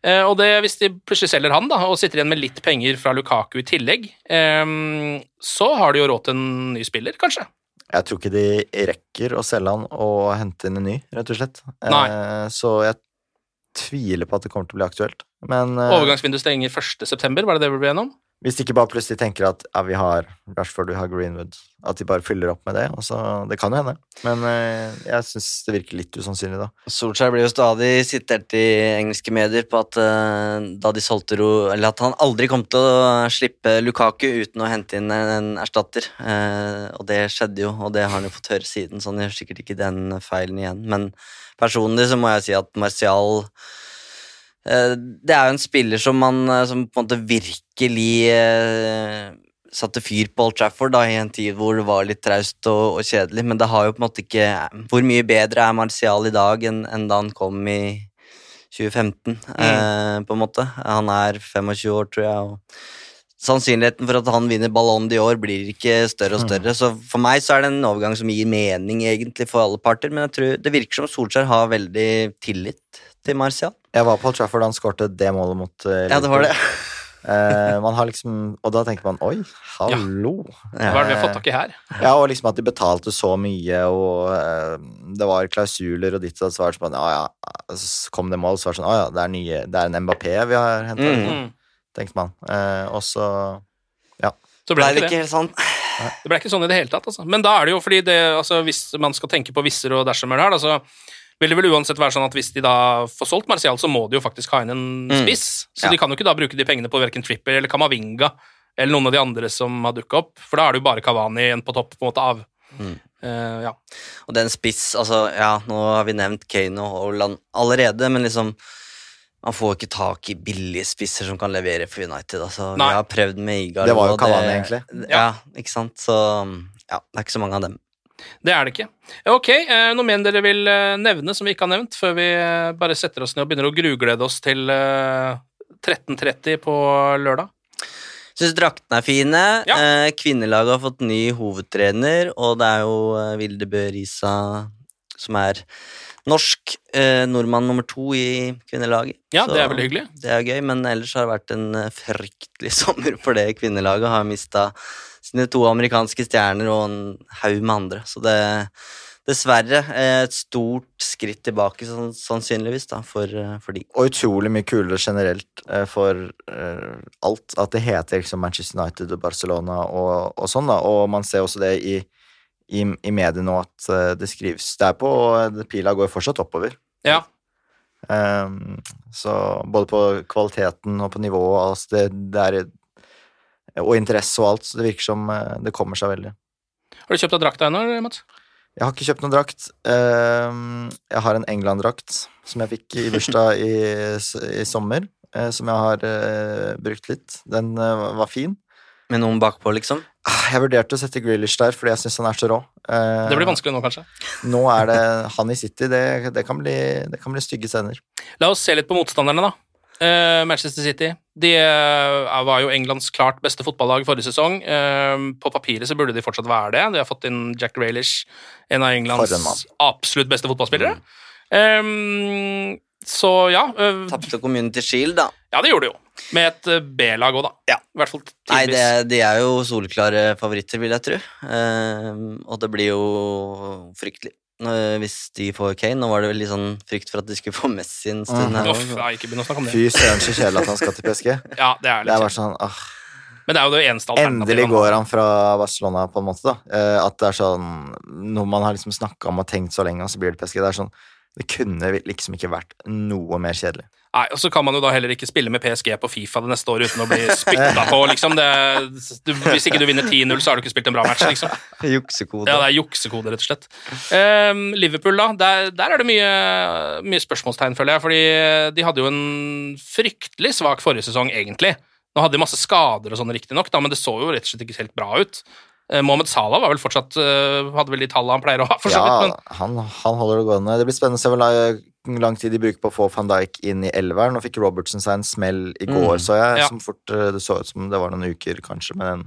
Eh, og det, hvis de plutselig selger han da, og sitter igjen med litt penger fra Lukaku i tillegg, ehm, så har de jo råd til en ny spiller, kanskje. Jeg tror ikke de rekker å selge han og hente inn en ny, rett og slett. Nei. Eh, så jeg tviler på at det kommer til å bli aktuelt. Men eh, Overgangsvinduet stenger 1.9., var det det vi ble enige om? Hvis de ikke bare plutselig tenker at ja, vi har Rashford, vi har Greenwood, at de bare fyller opp med det, og så Det kan jo hende. Men eh, jeg syns det virker litt usannsynlig, da. Solskjær blir jo stadig sitert i engelske medier på at eh, da de solgte Ro, eller at han aldri kom til å slippe Lukaku uten å hente inn en, erstatter. Eh, og det skjedde jo, og det har han jo fått høre siden, så han gjør sikkert ikke den feilen igjen. Men personlig så må jeg si at Martial Det er jo en spiller som man eh, som på en måte virkelig eh, satte fyr på Old Trafford da, i en tid hvor det var litt traust og, og kjedelig, men det har jo på en måte ikke Hvor mye bedre er Martial i dag enn, enn da han kom i 2015, eh, på en måte? Han er 25 år, tror jeg, og sannsynligheten for at han vinner Ballon d'Or blir ikke større og større, så for meg så er det en overgang som gir mening egentlig for alle parter, men jeg tror det virker som Solskjær har veldig tillit til Martial. Jeg var på Old Trafford da han skårte det målet mot uh, Ja, det var det. uh, man har liksom, og da tenker man oi, hallo. Hva er det vi har fått tak i her? Ja, og liksom at de betalte så mye, og uh, det var klausuler og ditt og datt, så var det sånn ja, ja, så kom det mål, så var det sånn å ja, det er, nye, det er en Mbappé vi har henta, Mm. tenkte man. Eh, og så Så ble det det ikke det. ikke helt sånn? Det ble ikke sånn i det hele tatt, altså. Men da er det jo fordi det, altså, hvis man skal tenke på visser og dersomer her, da, så vil det vel uansett være sånn at hvis de da får solgt Martial, så må de jo faktisk ha inn en Mm. spiss. Så Ja. de kan jo ikke da bruke de pengene på verken Tripper eller Kamavinga eller noen av de andre som har dukka opp, for da er det jo bare Kavani igjen på topp, på en måte, av. Mm. Uh, ja. Og den spiss, altså ja, nå har vi nevnt Kane og Haaland allerede, men liksom man får ikke tak i billige spisser som kan levere for United. Altså, Nei. vi har prøvd med Igar. Det var jo Kavani, Cavani, egentlig. Ja, ikke sant. Så ja, det er ikke så mange av dem. Det er det ikke. Ok, eh, noe mer dere vil eh, nevne som vi ikke har nevnt, før vi eh, bare setter oss ned og begynner å gruglede oss til eh, 13.30 på lørdag? Syns draktene er fine. Ja. Kvinnelaget har fått ny hovedtrener, og det er jo Vilde Bø Risa som er norsk nordmann nummer to i kvinnelaget. Ja, Så det er veldig hyggelig. Det er gøy, men ellers har det vært en fryktelig sommer for det kvinnelaget. Har mista sine to amerikanske stjerner og en haug med andre. Så det dessverre eh, et stort skritt tilbake, sannsynligvis, da, for, eh, for de. Og utrolig mye kulere generelt eh, for uh, alt. At det heter liksom Manchester United og Barcelona og, og sånn, da. Og man ser også det i, i, i mediene nå at det skrives er og Pila går fortsatt oppover. Ja. Um, så både på kvaliteten og på nivået altså det, det er, og interesse og alt, så det virker som eh, det kommer seg veldig. Har du kjøpt deg drakt ennå, Mats? Jeg har ikke kjøpt noen drakt. Um, jeg har en England-drakt som jeg fikk i bursdag i, i sommer, eh, som jeg har eh, brukt litt. Den eh, var fin. Med noen bakpå, liksom? Ah, Jeg vurderte å sette Grealish der, fordi jeg syns han er så rå. Eh, Det blir vanskelig nå, kanskje. Nå er det han i City. Det, det, kan, bli, det kan bli stygge scener. La oss se litt på motstanderne, da. Eh, Manchester City De eh, var jo Englands klart beste fotballag forrige sesong. Eh, på papiret så burde de fortsatt være det. De har fått inn Jack Raylish, en av. Englands absolutt beste fotballspillere. Eh, så ja Tapte Community Shield, da. Ja, det gjorde de jo. Med et B-lag òg, da. Ja. I hvert fall Nei, det, de er jo soleklare favoritter, vil jeg tro. Um, og det blir jo fryktelig hvis de får Kane. Nå var det vel litt sånn frykt for at de skulle få Messi en stund her. Uff, også. ikke begynn å snakke om det. Fy søren, så kjedelig at han skal til PSG. Ja, det er litt Det er bare sånn ah, Men det er jo det eneste. Endelig går han fra Barcelona, på en måte. da Eh, At det er sånn Noe man har liksom snakka om og tenkt så lenge, og så blir det PSG. Det er sånn Det kunne liksom ikke vært noe mer kjedelig. Nei, og så kan man jo da heller ikke spille med PSG på Fifa det neste året uten å bli spytta på, liksom. Det, du, hvis ikke du vinner 10-0, så har du ikke spilt en bra match, liksom. Juksekode. Ja, det er juksekode, rett og slett. Um, Liverpool, da. Der, der er det mye, mye spørsmålstegn, føler jeg. Fordi de hadde jo en fryktelig svak forrige sesong, egentlig. Nå hadde de masse skader og sånn, riktignok, men det så jo rett og slett ikke helt bra ut. Eh, Mohammed Salah var vel fortsatt eh, Hadde vel de tallene han pleier å ha, for Ja. Men han, han holder det gående. Det blir spennende å se hvor lang tid de bruker på å få van Dijk inn i elveren. Nå fikk Robertson seg en smell i går, Mm. så jeg. Ja. Som fort, eh, det så ut som det var noen uker, kanskje, med den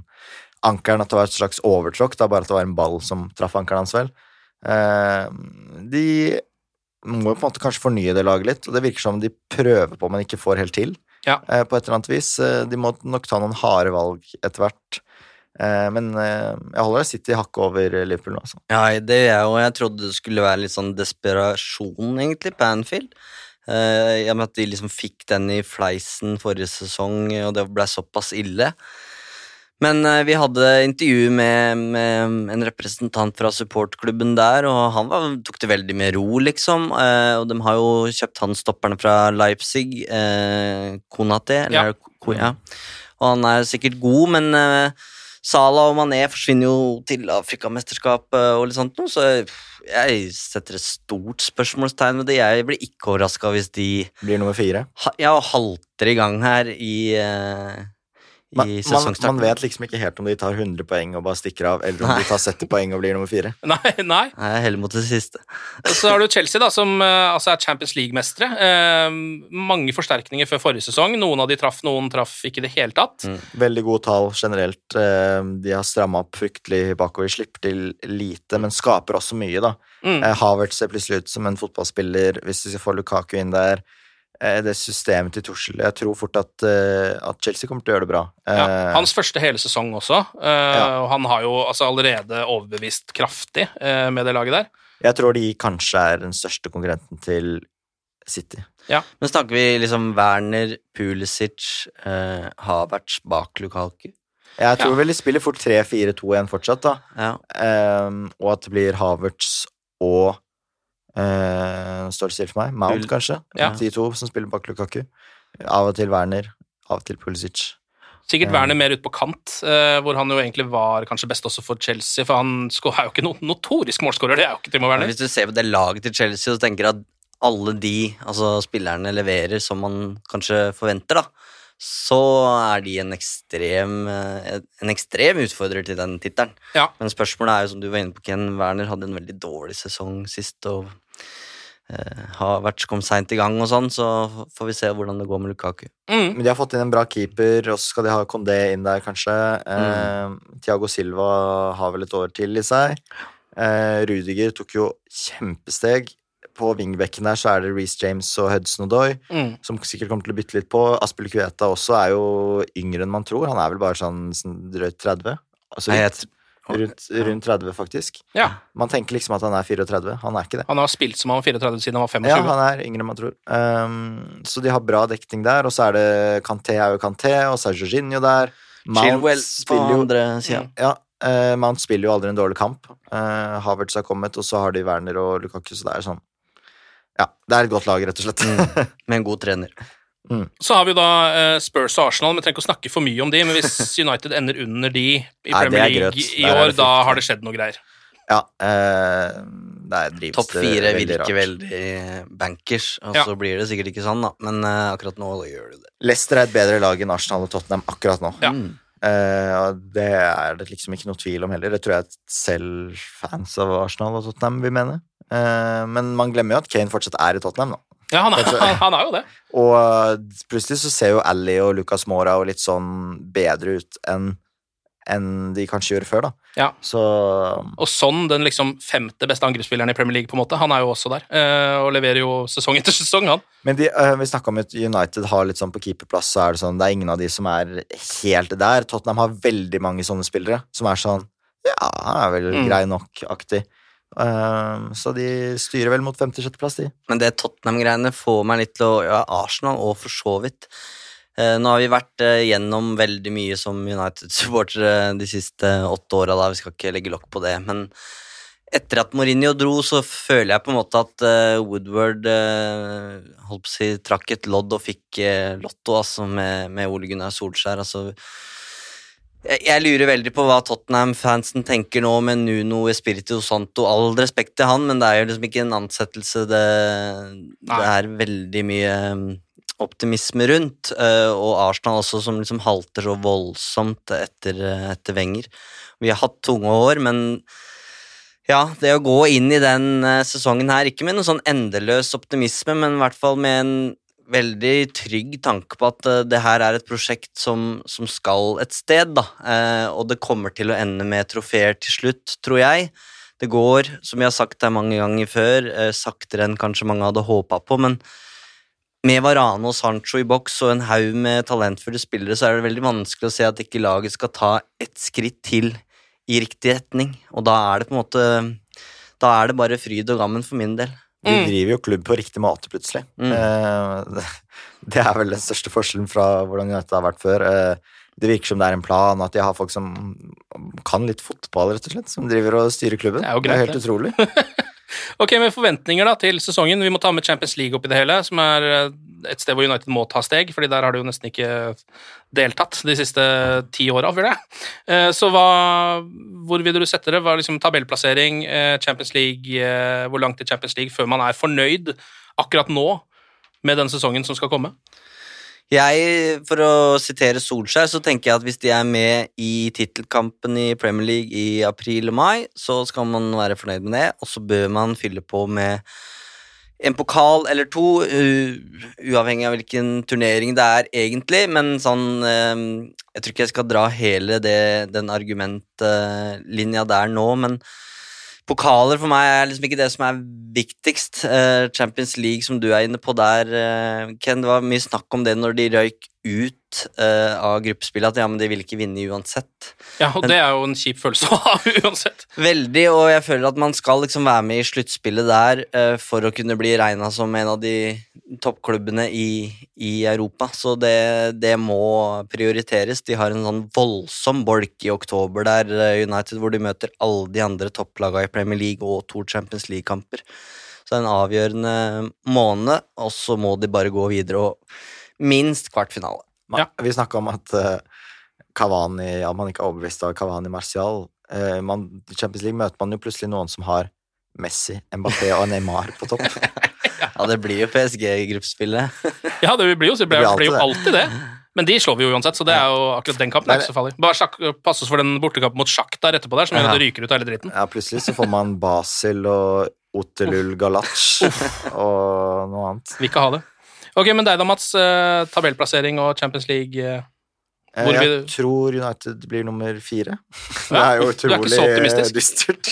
ankelen. At det var et slags overtråkk, da, bare at det var en ball som traff ankelen hans, vel. Eh, de må jo på en måte kanskje fornye det laget litt, og det virker som de prøver på, men ikke får helt til. Ja. eh, på et eller annet vis. De må nok ta noen harde valg etter hvert. Eh, Men eh, jeg holder City hakket over Liverpool nå, altså. Ja, det gjør jeg, og jeg trodde det skulle være litt sånn desperasjon, egentlig, på Anfield. Jeg I med at de liksom fikk den i fleisen forrige sesong, og det ble såpass ille. Men eh, vi hadde intervju med, med en representant fra supportklubben der, og han var, tok det veldig med ro, liksom. Eh, og de har jo kjøpt han stopperne fra Leipzig, Konate, eller Ko- ja. Og han er sikkert god, men eh, Salah og Mané forsvinner jo til Afrikamesterskapet og litt sånt noe, så jeg setter et stort spørsmålstegn ved det. Jeg blir ikke overraska hvis de Blir nummer fire. ha, ja, halter i gang her i, uh, i Man, i sesongstarten. man vet liksom ikke helt om de tar 100 poeng og bare stikker av, eller om Nei. de tar 70 poeng og blir nummer fire. nei, nei. Nei, heller mot det siste. Og så har du Chelsea, da, som eh, altså er Champions League-mestere. Eh, mange forsterkninger før forrige sesong. Noen av de traff, noen traff ikke i det hele tatt. Mm. Veldig gode tall generelt. Eh, De har stramma opp fryktelig bakover, slipper til lite, men skaper også mye, da. Mm. Eh, Havertz ser plutselig ut som en fotballspiller, hvis de skal få Lukaku inn der. Eh, Det systemet til Tussel. Jeg tror fort at, eh, at Chelsea kommer til å gjøre det bra. Ja, Eh, hans første hele sesong også, eh, Ja. og han har jo altså, allerede overbevist kraftig eh, med det laget der. Jeg tror de kanskje er den største konkurrenten til City. Men snakker vi liksom Werner, Pulisic, eh, Havertz bak Lukalku? Jeg tror Ja. vel de spiller fort 3-4-2-1 fortsatt, da. Ja. Um, og at det blir Havertz og eh, Står det stille for meg? Mount, kanskje? Ja. De to som spiller bak Lukaku. Av og til Werner, av og til Pulisic. Sikkert Werner mer ut på kant, eh, hvor han jo egentlig var kanskje best også for Chelsea, for han er jo ikke noen notorisk målskårer, det er jo ikke Timo Werner. Hvis du ser på det laget til Chelsea og tenker at alle de altså spillerne leverer som man kanskje forventer, da, så er de en ekstrem, eh, en ekstrem utfordrer til den tittelen. Ja. Men spørsmålet er jo, som du var inne på, Ken, Werner hadde en veldig dårlig sesong sist, og eh, har vært kom seint i gang og sånn, så får vi se hvordan det går med Lukaku. Mm. Men de har fått inn en bra keeper, og så skal de ha Condé inn der, kanskje. Eh, Thiago Silva har vel et år til i seg. Eh, Rudiger tok jo kjempesteg. På vingbekken der så er det Reece James og Hudson Odoi, Mm. som sikkert kommer til å bytte litt på. Aspel Kveta også er jo yngre enn man tror. Han er vel bare sånn sånn drøyt 30. Altså Nei, rundt, rundt, rundt 30, faktisk. Ja, Man tenker liksom at han er 34. Han er ikke det. han har spilt som han var 34 siden han var 25. Ja, han er yngre enn man tror. Um, så de har bra dekning der. Og så er det Kanté er jo Kanté, og så er Jorginho der. Mount Chilwell spiller jo andre siden. ja, uh, Mount spiller jo aldri en dårlig kamp. Uh, Havertz har kommet, og så har de Werner og Lukaku, så det er sånn Ja, det er et godt lag, rett og slett. Med en god trener. Så har vi da eh, Spurs og Arsenal, vi trenger ikke å snakke for mye om de, men hvis United ender under de i Nei, Premier er League i år, da har det skjedd noe greier. Ja, eh, der drives Topp fire veldig virker rart. veldig bankers, og Ja. så blir det sikkert ikke sånn, da. Men eh, akkurat nå gjør det det. Leicester er et bedre lag enn Arsenal og Tottenham akkurat nå. Ja. Mm. Eh, og det er det liksom ikke noe tvil om heller. Det tror jeg selv fans av Arsenal og Tottenham vil mene. Eh, men man glemmer jo at Kane fortsatt er i Tottenham, da. Ja, han er, han, han er jo det. Og eh, plutselig så ser jo Ally og Lucas Mora og litt sånn bedre ut enn enn de kanskje gjorde før, da. Ja. Så Og sånn, den liksom femte beste angrepsspilleren i Premier League, på en måte, han er jo også der. eh, og leverer jo sesong etter sesong, han. Men de, eh, vi snakka om at United har litt sånn på keeperplass, så er det sånn Det er ingen av de som er helt der. Tottenham har veldig mange sånne spillere som er sånn Ja, han er vel Mm. grei nok-aktig. Eh, så de styrer vel mot femte-sjetteplass, de. Men det Tottenham-greiene får meg litt til å Ja, Arsenal og for så vidt. Eh, nå har vi vært eh, gjennom veldig mye som United-supportere de siste åtte åra, da. Vi skal ikke legge lokk på det. Men etter at Mourinho dro, så føler jeg på en måte at eh, Woodward holdt på å si, trakk et lodd og fikk lotto, altså, med, med Ole Gunnar Solskjær. Altså, jeg, lurer veldig på hva Tottenham-fansen tenker nå med Nuno Espirito Santo. All respekt til han, men det er jo liksom ikke en ansettelse det, det er veldig mye um, optimisme rundt. eh, og Arsenal også, som liksom halter så voldsomt etter, eh, etter Wenger. Vi har hatt tunge år, men ja, det å gå inn i den eh, sesongen her, ikke med noen sånn endeløs optimisme, men i hvert fall med en veldig trygg tanke på at eh, det her er et prosjekt som, som skal et sted, da. Eh, og det kommer til å ende med trofeer til slutt, tror jeg. Det går, som jeg har sagt her mange ganger før, eh, saktere enn kanskje mange hadde håpa på, men med Varane og Sancho i boks og en haug med talentfulle spillere, så er det veldig vanskelig å se at ikke laget skal ta ett skritt til i riktig retning. Og da er det på en måte Da er det bare fryd og gammen for min del. De Mm. driver jo klubb på riktig måte, plutselig. Mm. Eh, det, det er vel den største forskjellen fra hvordan United har vært før. Eh, det virker som det er en plan, at de har folk som kan litt fotball, rett og slett, som driver og styrer klubben. Det er jo greit, helt det. utrolig. Ok, med forventninger da til sesongen. Vi må ta med Champions League opp i det hele, som er eh, et sted hvor United må ta steg, fordi der har de jo nesten ikke deltatt de siste ti åra. Eh, Så hva, hvor vil du sette det? Hva er liksom tabellplassering, eh, Champions League, hvor langt i Champions League før man er fornøyd akkurat nå med den sesongen som skal komme? Jeg, for å sitere Solskjær, så tenker jeg at hvis de er med i tittelkampen i Premier League i april og mai, så skal man være fornøyd med det, og så bør man fylle på med en pokal eller to, uavhengig av hvilken turnering det er egentlig, men sånn eh, Jeg tror ikke jeg skal dra hele det, den argumentlinja der nå, men Pokaler for meg er liksom ikke det som er viktigst. Eh, Champions League, som du er inne på der, eh, Ken, det var mye snakk om det når de røyk ut uh, av gruppespillet, at ja, men de vil ikke vinne uansett. Ja, og Men- det er jo en kjip følelse å ha uansett. Veldig, og jeg føler at man skal liksom være med i sluttspillet der uh, for å kunne bli regna som en av de toppklubbene i, i Europa. Så det, det må prioriteres. De har en sånn voldsom bolk i oktober der, uh, United, hvor de møter alle de andre topplagene i Premier League og to Champions League-kamper. Så det er en avgjørende måned, og så må de bare gå videre og minst kvartfinale. Ja. Vi snakka om at eh, Cavani, ja, man ikke er overbevist av Cavani Martial. Eh, man, I Champions League møter man jo plutselig noen som har Messi, Mbappé og Neymar på topp. Ja, det blir jo PSG-gruppespillet. Ja, det blir jo, det blir, Det blir jo alltid det. Men de slår vi jo uansett, så det er jo akkurat den kampen Nei, ikke. Bare sjakk, pass oss for den bortekampen mot Sjakk der etterpå der, som gjør at det ryker ut av hele dritten. Ja, plutselig så får man Basel og Otelul Galac og noe annet. Vil ikke ha det. Ok, men deg da, Mats. eh, tabellplassering og Champions League. eh, Eh, Hvor Jeg vil- tror United blir nummer fire. Det er jo utrolig dystert.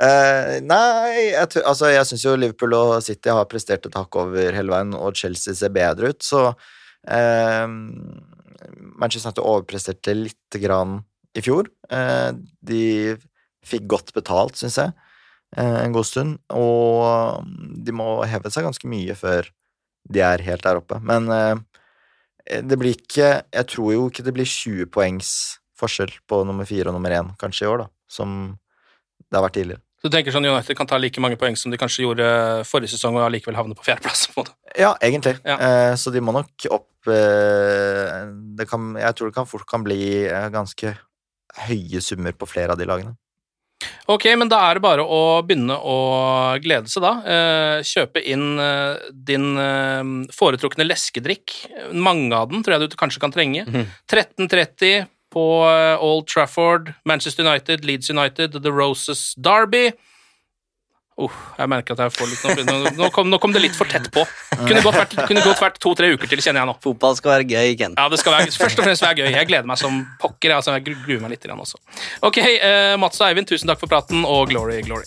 uh, nei, jeg, tror- altså, jeg syns jo Liverpool og City har prestert et hakk over hele veien, og Chelsea ser bedre ut, så uh, Manchester United overpresterte lite grann i fjor. Uh, de fikk godt betalt, syns jeg, en god stund, og de må heve seg ganske mye før de er helt der oppe. Men eh, det blir ikke Jeg tror jo ikke det blir 20 poengs forskjell på nummer fire og nummer én, kanskje i år, da, som det har vært tidligere. Så Du tenker sånn United kan ta like mange poeng som de kanskje gjorde forrige sesong, og allikevel havne på fjerdeplass? på en måte. Ja, egentlig. Ja. Eh, så de må nok opp eh, det kan, Jeg tror det kan fort kan bli eh, ganske høye summer på flere av de lagene. Ok, men da er det bare å begynne å glede seg, da. Eh, kjøpe inn eh, din eh, foretrukne leskedrikk. Mange av den tror jeg du kanskje kan trenge. 13.30 på eh, Old Trafford, Manchester United, Leeds United, The Roses Derby. Uh, jeg merker at jeg får litt Nå, nå, kom, nå kom det litt for tett på. Kunne godt vært, kunne godt vært to-tre uker til, kjenner jeg nå. Fotball skal være gøy, Ken. Ja, det skal være, først og fremst være gøy. Jeg gleder meg som pokker. Altså, jeg gruer meg litt grann også. Ok, eh, Mats og Eivind, tusen takk for praten, og glory, glory.